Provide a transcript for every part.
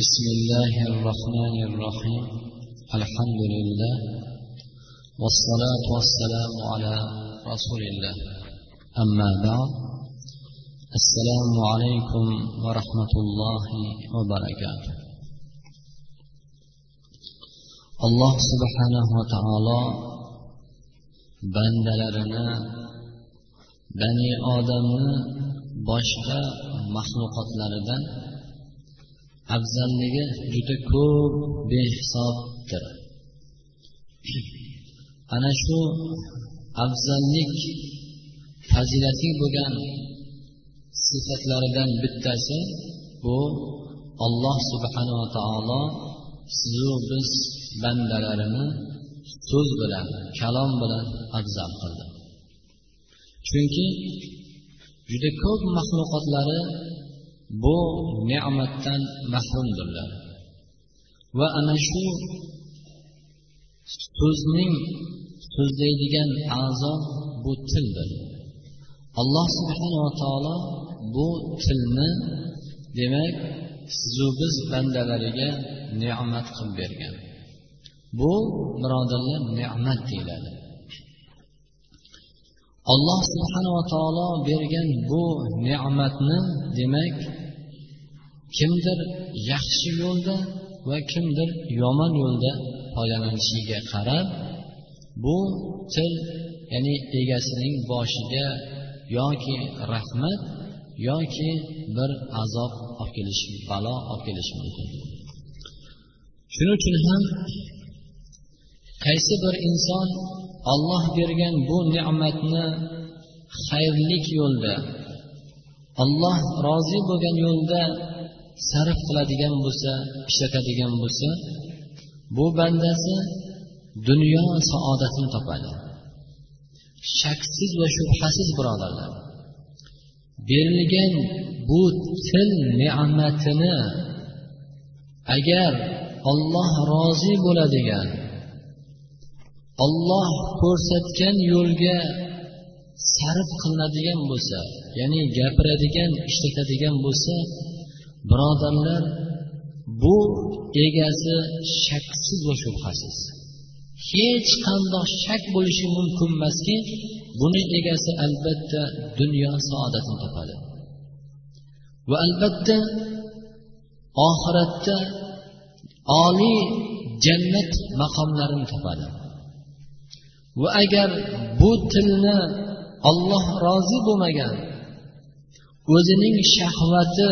بسم الله الرحمن الرحيم الحمد لله والصلاة والسلام على رسول الله أما بعد السلام عليكم ورحمة الله وبركاته alloh subhanava taolo bandalarini bani odamni boshqa maxluqotlaridan afzalligi juda ko'p behisobdir ana shu afzallik fazilatli bo'lgan sifatlaridan bittasi bu alloh subhanava taolo sizu biz bandalarini so'z bilan kalom bilan afzal qildi. Chunki juda ko'p maxluqotlari bu ne'matdan mahrumdirlar va ana shu so'zning so'zlaydigan a'zo bu tildir. Alloh subhanava taolo bu tilni demak sizu biz bandalariga ne'mat qilib bergan. Bu birodarlar ne'mat deyiladi. Alloh subhanava taolo bergan bu ne'matni demak kimdir yaxshi yo'lda va kimdir yomon yo'lda foydalanishiga qarab bu til ya'ni egasining boshiga yoki rahmat yoki bir azob olib kelishi balo olib kelishi mumkin. Shuning uchun ham qaysi bir inson olloh bergan bu ne'matni xayrlik yo'lda olloh rozi bo'lgan yo'lda sarf qiladigan bo'lsa ishlatadigan bo'lsa bu bandasi dunyo saodatini topadi. Shaksiz va shubhasiz birodarlar berilgan bu til ne'matini agar olloh rozi bo'ladigan olloh ko'rsatgan yo'lga sarf qilinadigan bo'lsa ya'ni gapiradigan ishlatadigan bo'lsa birodarlar bu egasi shaksiz va shubhasiz. Hech qandoq shak bo'lishi mumkin emaski buni egasi albatta dunyo saodatini topadi. Va albatta oxiratda oliy jannat maqomlarini topadi. Va agar bu tilni olloh rozi bo'lmagan o'zining shahvati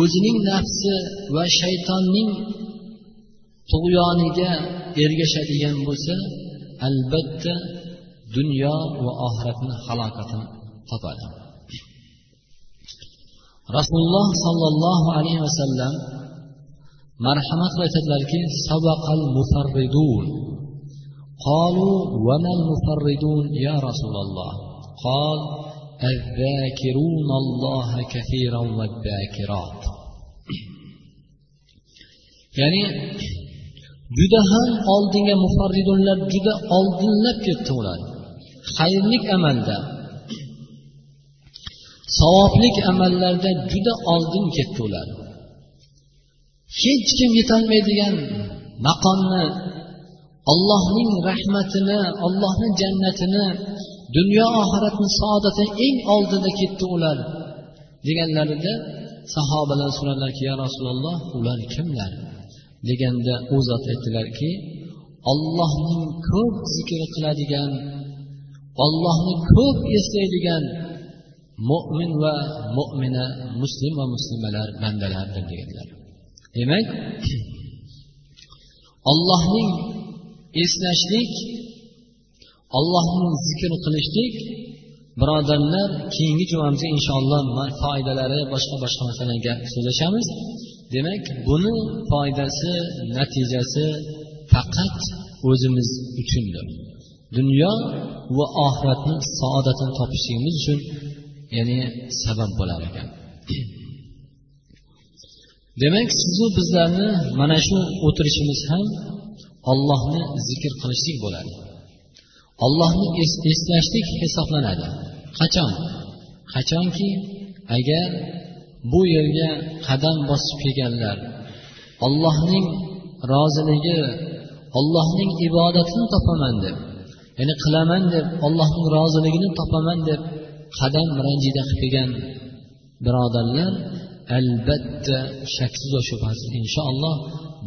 o'zining nafsi va shaytonning tug'yoniga ergashadigan bo'lsa albatta dunyo va oxiratni halokatini topadi rasululloh sollallohu alayhi vasallam marhamat qilib aytadilarki sabaqal mufarridun قالوا وما المفردون يا رسول الله قال الذاكرون الله كثيرا والذاكرات ya'ni juda ham oldinga mufarridunlar juda oldinlab ketdi ular xayrlik amalda savoblik amallarda juda oldin ketdi ular hech kim yetolmaydigan maqomni ollohning rahmatini ollohni jannatini dunyo oxiratni saodati eng oldida ketdi ular. Deganlarida sahobalar so'radilarki ya rasululloh ular kimlar? Deganda u zot aytdilarki ollohning ko'p zikr qiladigan ollohni ko'p eslaydigan mo'min va mo'mina muslim va muslimalar bandalardir deganlar demak ollohning eslashlik allohning zikr qilishlik birodarlar keyingi jumamizda inshaalloh foydalari boshqa boshqa masalaga so'zlashamiz. Demak buni foydasi natijasi faqat o'zimiz uchundir. Dunyo va oxiratni saodatini topishligimiz uchun ya'ni sabab bo'lar ekan. Demak sizu bizlarni mana shu o'tirishimiz ham ollohni zikr qilishlik bo'ladi. Ollohni eslashlik hisoblanadi. Qachon? Qachonki agar bu yerga qadam bosib kelganlar ollohning roziligi ollohning ibodatini topaman deb ya'ni qilaman deb ollohning roziligini topaman deb qadam ranjida qilib kelgan birodarlar albatta shaksiz va shubhasiz inshaalloh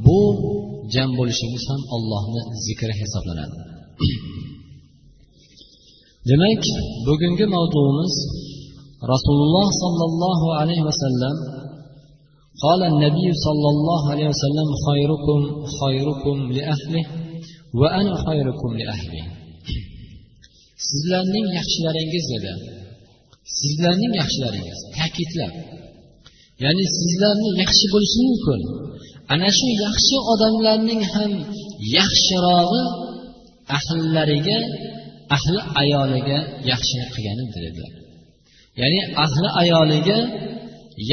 bu jam bo'lishimiz ham ollohni zikri hisoblanadi. demak bugungi mavzuimiz rasululloh sollallohu alayhi vasallam قال النبي صلى الله عليه وسلم خيركم خيركم لأهله وأنا خيركم لأهلي sizlarning yaxshilaringiz dedi sizlarning yaxshilaringiz ta'kidlab ya'ni sizlarni yaxshi bo'lishi mumkin ana shu yaxshi odamlarning ham yaxshirog'i ahllariga ahli ayoliga yaxshilik qilganidir dedilar ya'ni ahli ayoliga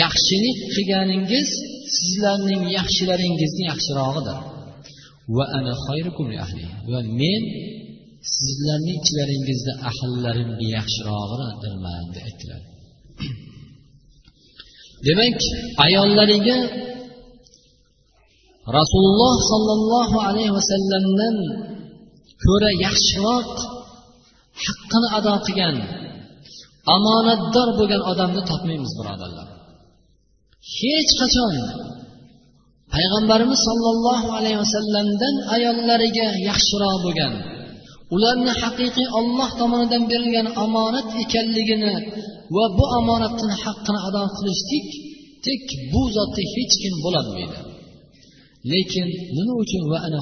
yaxshilik qilganingiz sizlarning yaxshilaringizni yaxshirog'idir. Va ana va men sizlarni ichlaringizda ahllarimga yaxshirog'idirman deb aytdilar. Demak ayollariga rasululloh sollallohu alayhi vasallamdan ko'ra yaxshiroq haqqini ado qilgan omonatdor bo'lgan odamni topmaymiz birodarlar. Hech qachon. Payg'ambarimiz sollallohu alayhi vasallamdan ayollariga yaxshiroq bo'lgan ularni haqiqiy olloh tomonidan berilgan omonat ekanligini va bu omonatni haqqini ado qilishlik tek bu zotda hech kim bo'lolmaydi. Lekin nima uchun va ana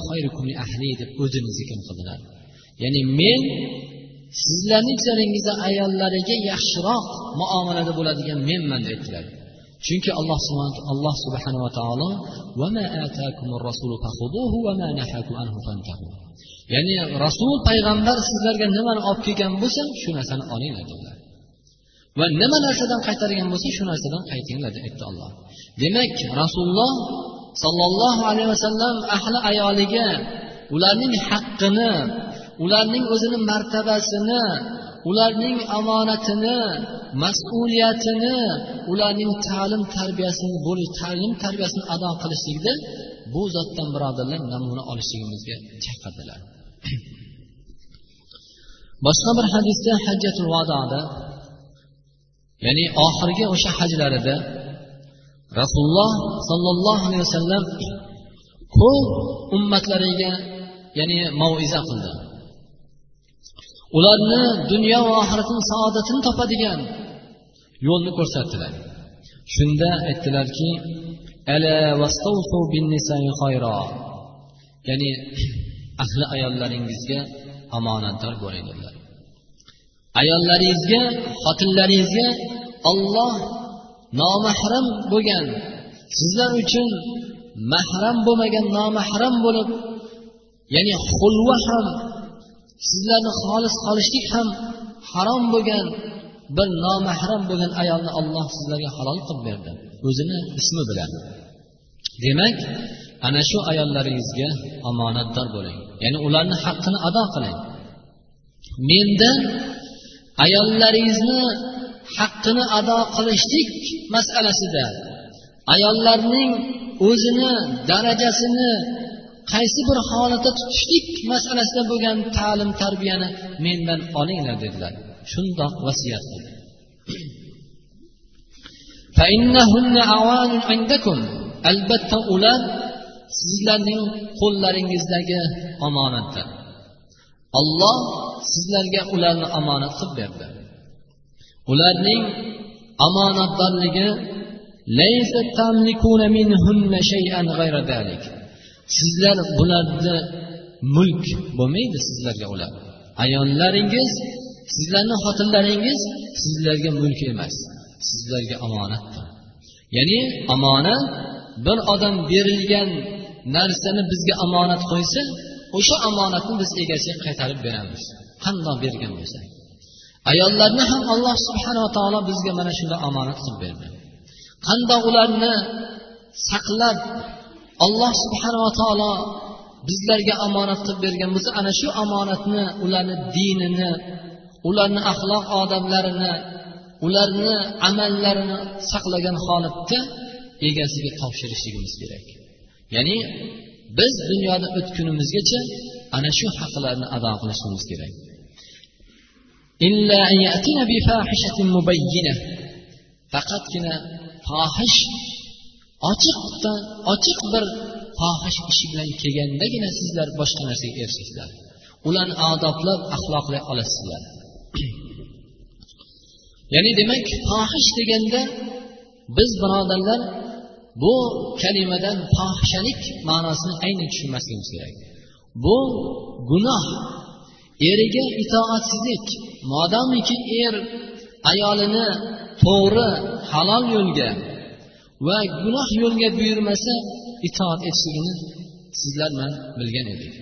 ahli deb o'zini zikr qildilar? Ya'ni men sizlarni ichlaringizda ayollariga yaxshiroq muomalada bo'ladigan menman dedilar chunki alloh alloh subhanava taolo ya'ni rasul payg'ambar sizlarga nimani olib kelgan bo'lsa shu narsani olinglar dedilar. Va nima narsadan qaytargan bo'lsa shu narsadan qaytinglar deb aytdi olloh demak rasululloh sollallohu alayhi vasallam ahli ayoliga ularning haqqini ularning o'zini martabasini ularning omonatini mas'uliyatini ularning ta'lim tarbiyasini bo'lish ta'lim tarbiyasini ado qilishlikda bu zotdan birodarlar namuna olishligimizga chaqirdilar. Boshqa bir hadisda hajjatul vadoda ya'ni oxirgi o'sha hajlarida rasululloh sollallohu alayhi vasallam ko'p ummatlariga ya'ni maiza qildi. Ularni dunyo va oxiratning saodatini topadigan yo'lni ko'rsatdilar. Shunda aytdilarki ya'ni ahli ayollaringizga omonatdor bo'ling dedilar. Ayollaringizga xotinlaringizga olloh nomahram bo'lgan sizlar uchun mahram bo'lmagan nomahram bo'lib ya'ni xulva ham sizlarni xolis qolishlik ham harom bo'lgan bir nomahram bo'lgan ayolni olloh sizlarga halol qilib berdi. O'zini ismi bilan. Demak ana shu ayollaringizga omonatdor bo'ling. Ya'ni ularni haqqini ado qiling. Mendan ayollaringizni haqqini ado qilishlik masalasida ayollarning o'zini darajasini qaysi bir holatda tutishlik masalasida bo'lgan ta'lim tarbiyani mendan olinglar dedilar. Shundoq vasiyat qildi albatta ular sizlarning qo'llaringizdagi omonatdir. Olloh sizlarga ularni omonat qilib berdi. Ularning omonatdorligi sizlar bularni mulk bo'lmaydi sizlarga ular. Ayollaringiz sizlarni xotinlaringiz sizlarga mulk emas sizlarga omonatdir. Ya'ni omonat bir odam berilgan narsani bizga omonat qo'ysa o'sha omonatni biz egasiga qaytarib beramiz. Qandoq bergan bo'lsa. Ayollarni ham alloh subhanava taolo bizga mana shunday omonat qilib berdi. Qandoq ularni saqlab alloh subhanava taolo bizlarga omonat qilib bergan bo'lsa ana shu omonatni ularni dinini ularni axloq odamlarini ularni amallarini saqlagan holatda egasiga topshirishligimiz kerak. Ya'ni biz dunyoda o'tgunimizgacha ana shu haqlarni ado qilishimiz kerak. Faqatgina fohish ochiqdan ochiq bir fohish ishi bilan kelgandagina sizlar boshqa narsaga erishasizlar ularni odoblab axloqlay olasizlar. Ya'ni demak fohish deganda biz birodarlar bu kalimadan fohishalik ma'nosini aynan tushunmasligimiz kerak. Bu gunoh eriga itoatsizlik modomiki er ayolini to'g'ri halol yo'lga va gunoh yo'lga buyurmasa itoat etishligini sizlar bilan bilgan edik.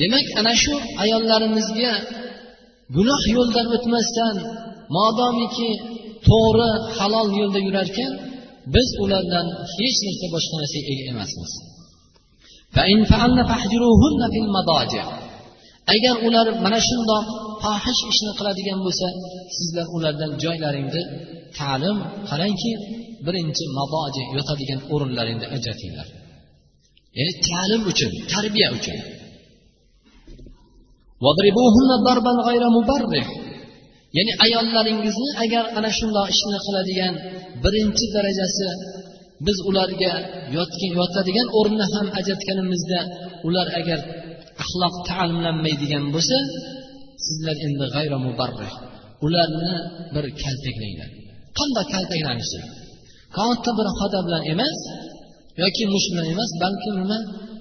Demak ana shu ayollarimizga gunoh yo'ldan o'tmasdan modomiki to'g'ri halol yo'lda yurarkan biz ulardan hech narsa boshqa narsaga ega emasmiz. Agar ular mana shundoq fohish ishni qiladigan bo'lsa sizlar ulardan joylaringni ta'lim qarangki birinchi maboji yotadigan o'rinlaringni ajratinglar. Ya'ni ta'lim uchun tarbiya uchun. Ya'ni ayollaringizni agar ana shundoq ishni qiladigan birinchi darajasi biz ularga yotgan yotadigan o'rinni ham ajratganimizda ular agar axloq ta'limlanmaydigan bo'lsa sizlar endi g'ayra mubarrih ularni bir kaltaklanglar. Qanday kaltaklanishi katta bir xoda bilan emas yoki musht bilan emas balki nima?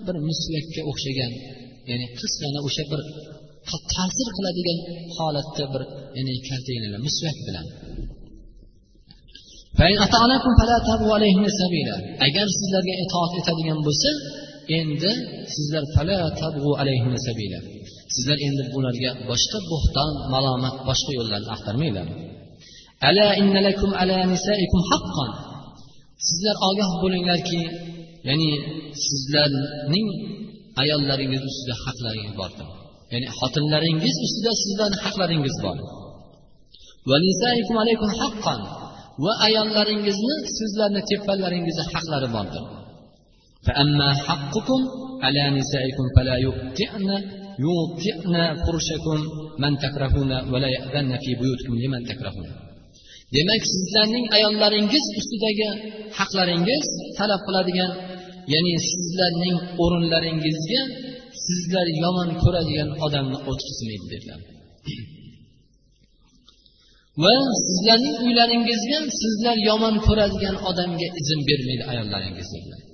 Bir muslakka o'xshagan ya'ni qisqana o'sha bir ta'sir qiladigan holatda bir ya'ni kaltaklanglar musvak bilan. Agar sizlarga itoat etadigan bo'lsa endi sizlar sizlar endi bularga boshqa bo'xton malomat boshqa yo'llarni axtarmanglar sizlar ogoh bo'linglarki ya'ni sizlarning ayollaringiz ustida haqlaringiz bordir ya'ni xotinlaringiz ustida sizlarni haqlaringiz bor va ayollaringizni sizlarni teppalaringizda haqlari bordir فأما حقكم على نسائكم فلا يؤتئن يوطئن فرشكم من تكرهون ولا يأذن في بيوتكم لمن تكرهون demak sizlarning ayollaringiz ustidagi haqlaringiz talab qiladigan ya'ni sizlarning o'rinlaringizga sizlar yomon ko'radigan odamni o'tkazmaydi dedilar va sizlarning uylaringizga sizlar yomon ko'radigan odamga izn bermaydi ayollaringiz dedilar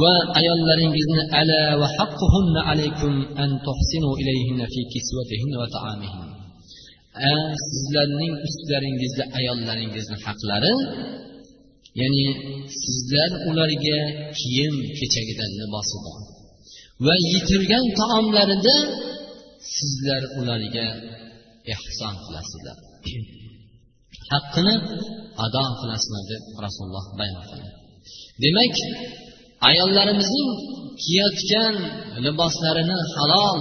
Va ayollaringizni ala va haqquhunna alaykum an tuhsinu ilayhinna fi kiswatihinna va ta'amihin sizlarning ustlaringizda ayollaringizni haqlari ya'ni sizlar ularga kiyim kechagidan libosi bor. Va yetilgan taomlarida sizlar ularga ehson qilasizlar. Haqqini ado qilasizlar deb rasululloh bayon qildi. Demak ayollarimizning kiyayotgan liboslarini halol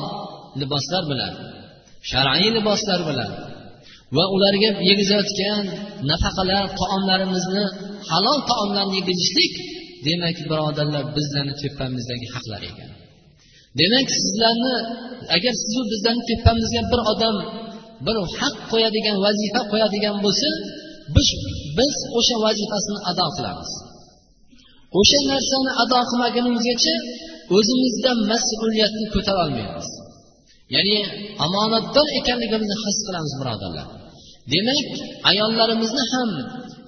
liboslar bilan shar'iy liboslar bilan va ularga yegizayotgan nafaqalar taomlarimizni halol taomlarni yegizishlik demak birodarlar bizlarni tepamizdagi haqlar ekan. Demak sizlarni agar sizu bizlarni tepamizga bir odam bir haq qo'yadigan vazifa qo'yadigan bo'lsa biz biz o'sha vazifasini ado qilamiz. O'sha narsani ado qilmagunimizgacha o'zimizdan mas'uliyatni ko'tara olmaymiz. Ya'ni omonatdor ekanligimizni his qilamiz birodarlar. Demak ayollarimizni ham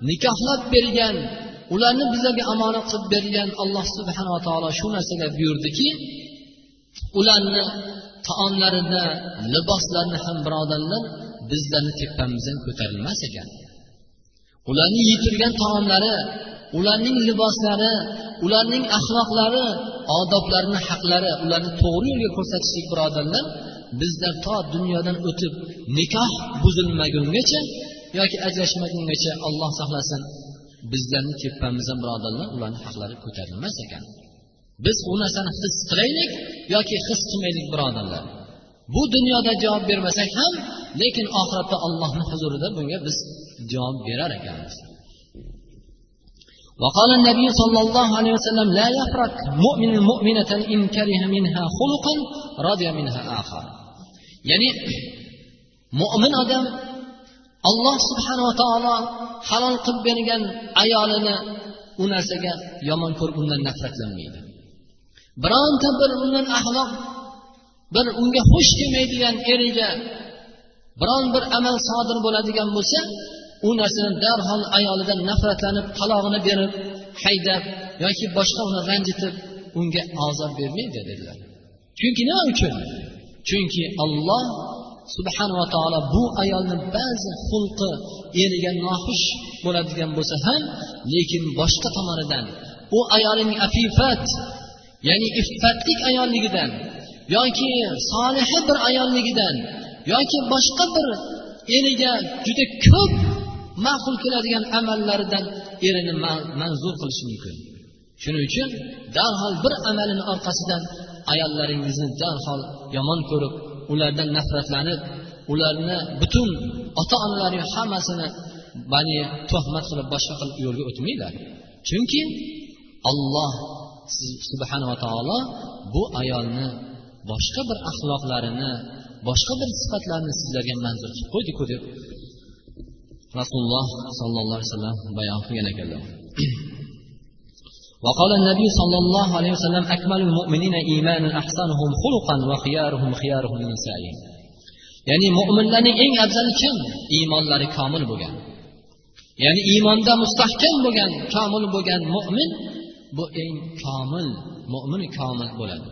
nikohlab bergan ularni bizlarga omonat qilib bergan alloh subhanava taolo shu narsaga buyurdiki ularni taomlarida liboslarini ham birodarlar bizlarni tepamizdan ko'tarilmas ekan. Ularni yetilgan taomlari ularning liboslari ularning axloqlari odoblarini haqlari ularni to'g'ri yo'lga ko'rsatishlik birodarlar bizlar to dunyodan o'tib nikoh buzilmagungacha yoki ajrashmagungacha olloh saqlasin bizlarni tepamizdan birodarlar ularni haqlari ko'tarilmas ekan. Biz u narsani his qilaylik yoki his qilmaylik birodarlar. Bu dunyoda javob bermasak ham lekin oxiratda ollohni huzurida bunga biz javob berar ekanmiz. وقال النبي صلى الله عليه وسلم لا يفرق مؤمن مؤمنة إن كره منها خلقا رضي منها آخر يعني mo'min odam alloh subhanava taolo halol qilib bergan ayolini u narsaga yomon ko'rib undan nafratlanmaydi bironta bir undan axloq bir unga xush kelmaydigan eriga biron bir amal sodir bo'ladigan bo'lsa u narsani darhol ayolidan nafratlanib talog'ini berib haydab yoki boshqa uni ranjitib unga ozor bermaydi dedilar. Chunki nima uchun? Chunki olloh subhanava taolo bu ayolni ba'zi xulqi eriga noxush bo'ladigan bo'lsa ham lekin boshqa tomonidan u ayolning afifat ya'ni iffatlik ayolligidan yoki soliha bir ayolligidan yoki boshqa bir eriga juda ko'p ma'qul keladigan amallaridan erini manzur qilishi mumkin. Shuning uchun darhol bir amalini orqasidan ayollaringizni darhol yomon ko'rib ulardan nafratlanib ularni butun ota onalari hammasini bani tuhmat qilib boshqa qilib yo'lga o'tmanglar. Chunki olloh subhanava taolo bu ayolni boshqa bir axloqlarini boshqa bir sifatlarini sizlarga manzur qilib qo'ydiku deb rasululloh sollallohu alayhi vasallam bayon qilgan ekanlar وقال النبي صلى الله عليه وسلم أكمل المؤمنين إيمانا أحسنهم خلقا وخيارهم خيارهم لنسائهم ya'ni mo'minlarning eng afzali kim iymonlari komil bo'lgan ya'ni iymonda mustahkam bo'lgan komil bo'lgan mo'min bu eng komil mo'min komil bo'ladi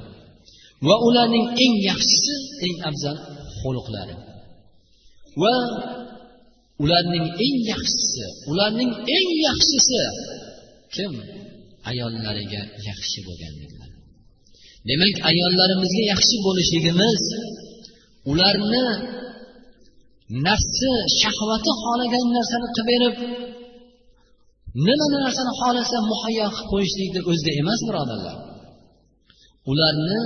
va ularning eng yaxshisi eng afzal xuluqlari va ularning eng yaxshisi ularning eng yaxshisi kim? Ayollariga yaxshi bo'lgan demak ayollarimizga yaxshi bo'lishligimiz ularni nafsi shahvati xohlagan narsani qilib berib nima narsani xohlasa muhayyo qilib qo'yishlikni o'zida emas birodarlar. Ularni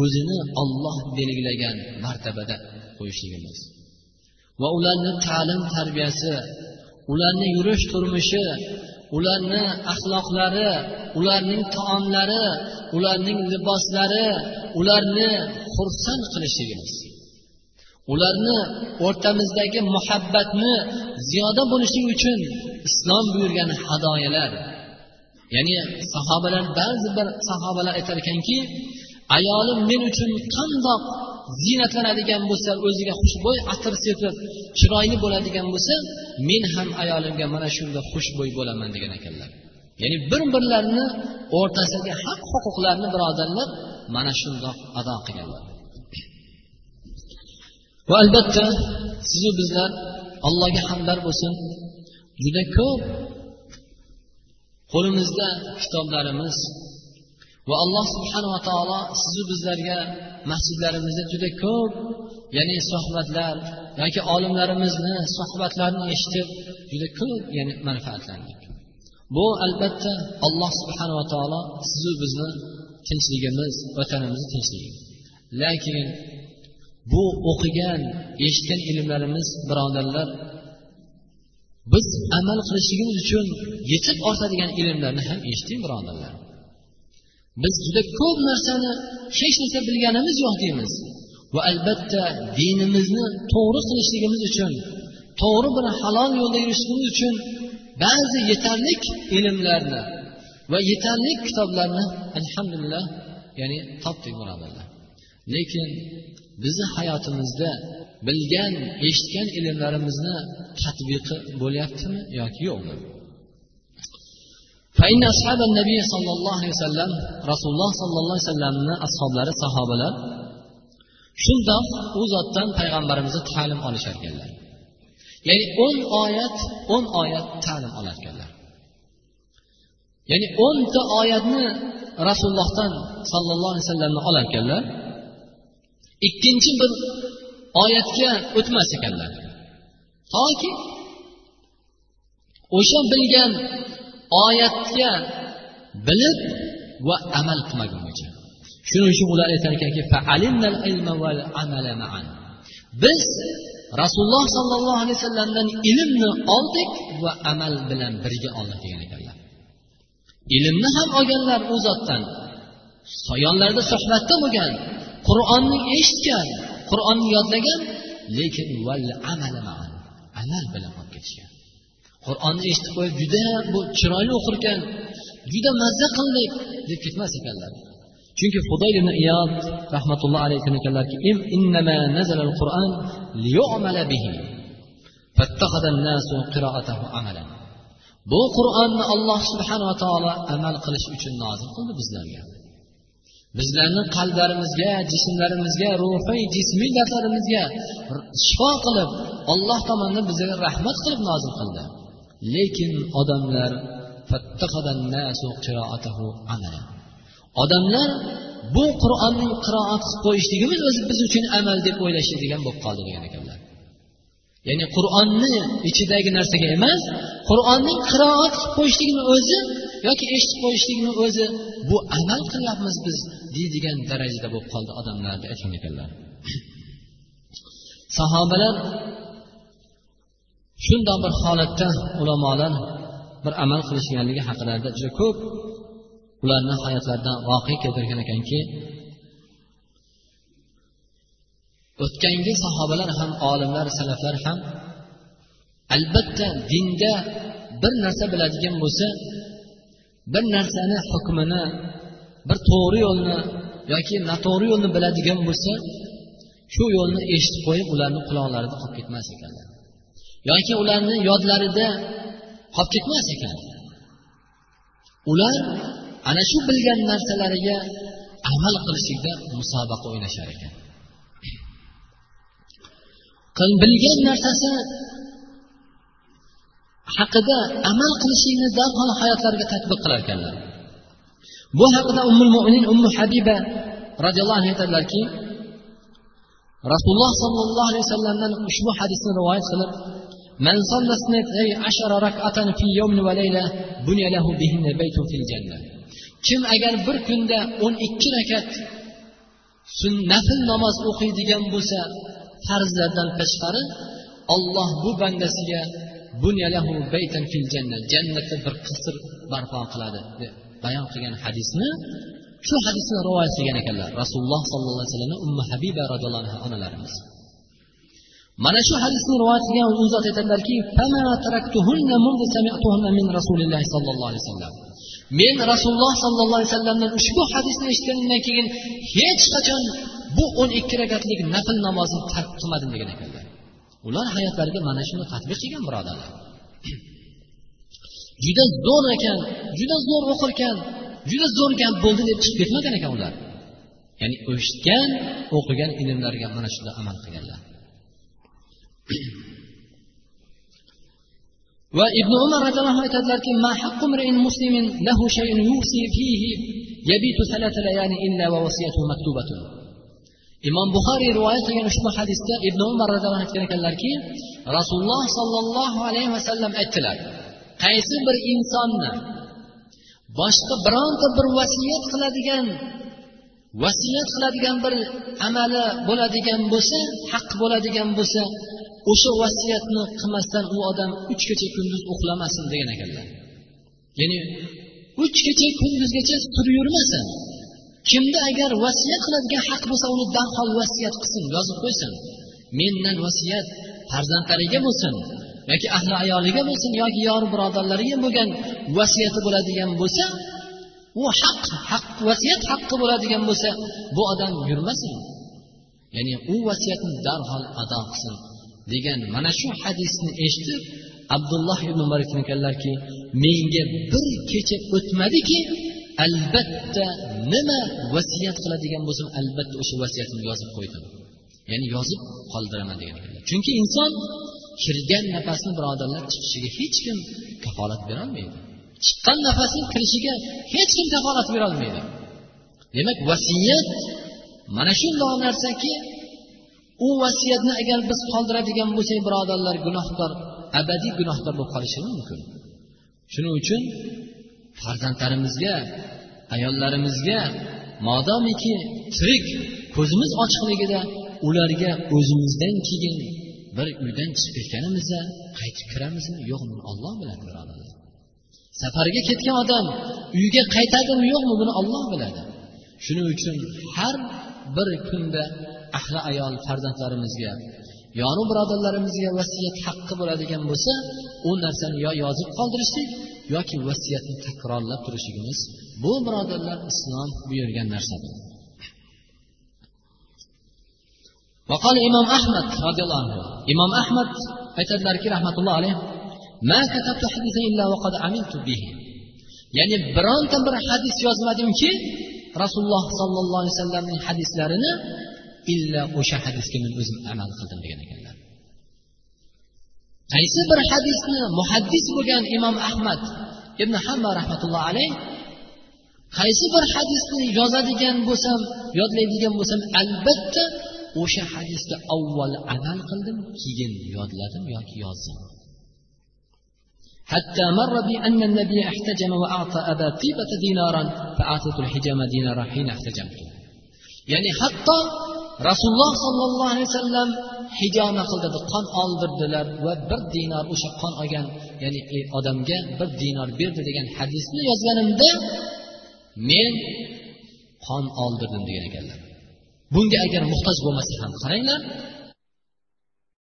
o'zini olloh belgilagan martabada qo'yishligimiz. Va ularni ta'lim tarbiyasi ularni yurish turmushi ularni axloqlari ularning taomlari ularning liboslari ularni xursand qilishligimiz. Ularni o'rtamizdagi muhabbatni ziyoda bo'lishligi uchun islom buyurgan hadoyalar. Ya'ni sahobalar ba'zi bir sahobalar aytar ekanki ayolim men uchun qandoq ziynatlanadigan bo'lsa o'ziga xushbo'y atir sepib chiroyli bo'ladigan bo'lsa men ham ayolimga mana shunda xushbo'y bo'laman degan ekanlar. Ya'ni bir birlarini o'rtasidagi haq huquqlarni birodarlar mana shundoq ado qilganlar. Va albatta sizu bizlar allohga hamdar bo'lsin. Juda ko'p qo'limizda kitoblarimiz va alloh subhanava taolo sizu bizlarga masjidlarimizda juda ko'p ya'ni suhbatlar yoki olimlarimizni suhbatlarini eshitib juda ko'p ya'ni manfaatlandik. Bu albatta alloh subhanava taolo sizu bizni tinchligimiz vatanimizni tinchligi lekin bu o'qigan eshitgan ilmlarimiz birodarlar biz amal qilishligimiz uchun yetib ortadigan ilmlarni ham eshiting birodarlar. Biz juda ko'p narsani hech narsa bilganimiz yo'q deymiz. Va albatta dinimizni to'g'ri qilishligimiz uchun to'g'ri bir halol yo'lda yurishligimiz uchun ba'zi yetarli ilmlarni va yetarli kitoblarni alhamdulillah ya'ni topdik birodarlar lekin bizni hayotimizda bilgan eshitgan ilmlarimizni tatbiqi bo'lyaptimi yoki yo'qmi? فإن أصحاب النبي صلى الله عليه وسلم رسول الله صلى الله عليه وسلم ashoblari sahobalar shundoq u zotdan payg'ambarimizni ta'lim olishar ekanlar ya'ni o'n oyat o'n oyat ta'lim olar ekanlar ya'ni o'nta oyatni rasulullohdan sollallohu alayhi vasallamdan olar ekanlar ikkinchi bir oyatga o'tmas ekanlar toki o'sha bilgan oyatga bilib va amal qilmagungacha shuning uchun ular aytar ekanki biz rasululloh sollallohu alayhi vasallamdan ilmni oldik va amal bilan birga oldik degan ekanlar. Ilmni ham olganlar u zotdan yonlarida suhbatda bo'lgan qur'onni eshitgan qur'onni yodlagan lekin amal bilan olib ketishgan. Qur'onni eshitib qo'yib juda bu chiroyli o'qirkan juda mazza qildik deb ketmas ekanlar. Chunki hudoy ibn iyod rahmatulloh alayhi aytgan ekanlarki bu qur'onni alloh subhanava taolo amal qilish uchun nozil qildi bizlarga. Bizlarni qalblarimizga jismlarimizga ruhiy jismiy nafarimizga shifo qilib olloh tomonidan bizga rahmat qilib nozil qildi. Lekin odamlar odamlar bu qur'onni qiroat qilib qo'yishligimiz o'zi biz uchun amal deb o'ylashadigan bo'lib qoldi degan ekanlar. Ya'ni qur'onni ichidagi narsaga emas qur'onning qiroat qilib qo'yishligini o'zi yoki eshitib qo'yishlikni o'zi bu amal qilyapmiz biz deydigan darajada bo'lib qoldi odamlar deb aytgan ekanlar. Sahobalar shundoq bir holatda ulamolar bir amal qilishganligi haqida juda ko'p ularni hayotlaridan voqea keltirgan ekanki o'tgangi sahobalar ham olimlar salaflar ham albatta dinda bir narsa biladigan bo'lsa bir narsani hukmini bir to'g'ri yo'lni yoki noto'g'ri yo'lni biladigan bo'lsa shu yo'lni eshitib qo'yib ularni quloqlarida qolib ketmas ekanlar yoki ularni yodlarida qolib ketmas ekan. Ular ana shu bilgan narsalariga amal qilishlikda musobaqa o'ynashar ekan. Bilgan narsasi haqida amal qilishlikni darhol hayotlariga tatbiq qilar ekanlar. Bu haqida ummul mo'min ummu habiba roziyallohu anhu aytadilarki rasululloh sollallohu alayhi vasallamdan ushbu hadisni rivoyat qilib من صلى اثنتي عشر ركعة في يوم وليلة بني له بهن بيت في الجنة kim agar bir kunda o'n ikki rakat nafl namoz o'qiydigan bo'lsa farzlardan tashqari olloh bu bandasiga jannatda bir qisr barpo qiladi deb bayon qilgan hadisni shu hadisni rivoyat qilgan ekanlar rasululloh sollallohu alayhi vasallam umma habiba roziyallohu anhu onalarimiz mana shu hadisni rivoyat qilgan u zot aytadilarki men rasululloh sollallohu alayhi vasallamdan ushbu hadisni eshitganimdan keyin hech qachon bu o'n ikki rakatlik nafl namozni tark qilmadim degan ekanlar. Ular hayotlariga mana shuni tadbiq qilgan birodarlar. Juda zo'r ekan juda zo'r o'qirkan juda zo'r gap bo'ldi deb chiqib ketmagan ekan ular. Ya'ni eshitgan o'qigan ilmlariga mana shunda amal qilganlar. Va ibn umar roziyallohu anhu aytadilarki imom buxoriy rivoyat qilgan ushbu hadisda ibn umar roziyallohu anhu aytgan ekanlarki rasululloh sollallohu alayhi vasallam aytdilar qaysi bir insonni boshqa bironta bir vasiyat qiladigan vasiyat qiladigan bir amali bo'ladigan bo'lsa haq bo'ladigan bo'lsa o'sha vasiyatni qilmasdan u odam uch kecha kunduz uxlamasin degan ekanlar. Ya'ni uch kecha kunduzgacha turib yurmasin. Kimda agar vasiyat qiladigan haq bo'lsa uni darhol vasiyat qilsin yozib qo'ysin. Mendan vasiyat farzandlariga bo'lsin yoki ahli ayoliga bo'lsin yoki yor birodarlariga bo'lgan vasiyati bo'ladigan bo'lsa u haq haq vasiyat haqqi bo'ladigan bo'lsa bu odam yurmasin. Ya'ni u vasiyatni darhol ado qilsin. Degan mana shu hadisni eshitib abdulloh ibn umar aytganlarki menga bir kecha o'tmadiki albatta nima vasiyat qiladigan bo'lsam albatta o'sha vasiyatimni yozib qo'ydim. Ya'ni yozib qoldiraman degan ekanlar. Chunki inson kirgan nafasni birodarlar chiqishiga hech kim kafolat berolmaydi. Chiqqan nafasni kirishiga hech kim kafolat berolmaydi. Demak vasiyat mana shundoq narsaki u vasiyatni agar biz qoldiradigan bo'lsak birodarlar gunohkor abadiy gunohkor bo'lib qolishimiz mumkin. Shuning uchun farzandlarimizga ayollarimizga modomiki tirik ko'zimiz ochiqligida ularga o'zimizdan keyin bir uydan chiqib ketganimizda qaytib kiramizmi yo'qmi olloh biladi birodarlar. Safarga ketgan odam uyga qaytadimi yo'qmi buni olloh biladi. Shuning uchun har bir kunda ahli ayol farzandlarimizga yonu birodarlarimizga vasiyat haqqi bo'ladigan bo'lsa u narsani yo yozib qoldirishlik yoki vasiyatni takrorlab turishligimiz bu birodarlar islom buyurgan narsadir وقال إمام أحمد رضي الله عنه إمام أحمد aytadilarki rahmatulloh alayh ma katabtu hadisa illa waqad amiltu bihi ya'ni bironta bir hadis yozmadimki rasululloh sollallohu alayhi vasallamning hadislarini illa o'sha hadisga men o'zim amal qildim degan ekanlar qaysi bir hadisni muhaddis bo'lgan imom ahmad ibn hamma rahmatullohi alayh qaysi bir hadisni yozadigan bo'lsam yodlaydigan bo'lsam albatta o'sha hadisga avval amal qildim keyin yodladim yoki yozdim حتى مر بي أن النبي احتجم وأعطى أبا طيبة دينارا فأعطيت الحجام دينارا حين احتجمت يعني حتى rasululloh sollallohu alayhi vasallam hijoma qildi qon oldirdilar va bir dinor o'sha qon olgan ya'ni e, odamga bir dinor berdi degan hadisni yozganimda men qon oldirdim degan ekanlar. Bunga agar muhtoj bo'lmasa ham qaranglar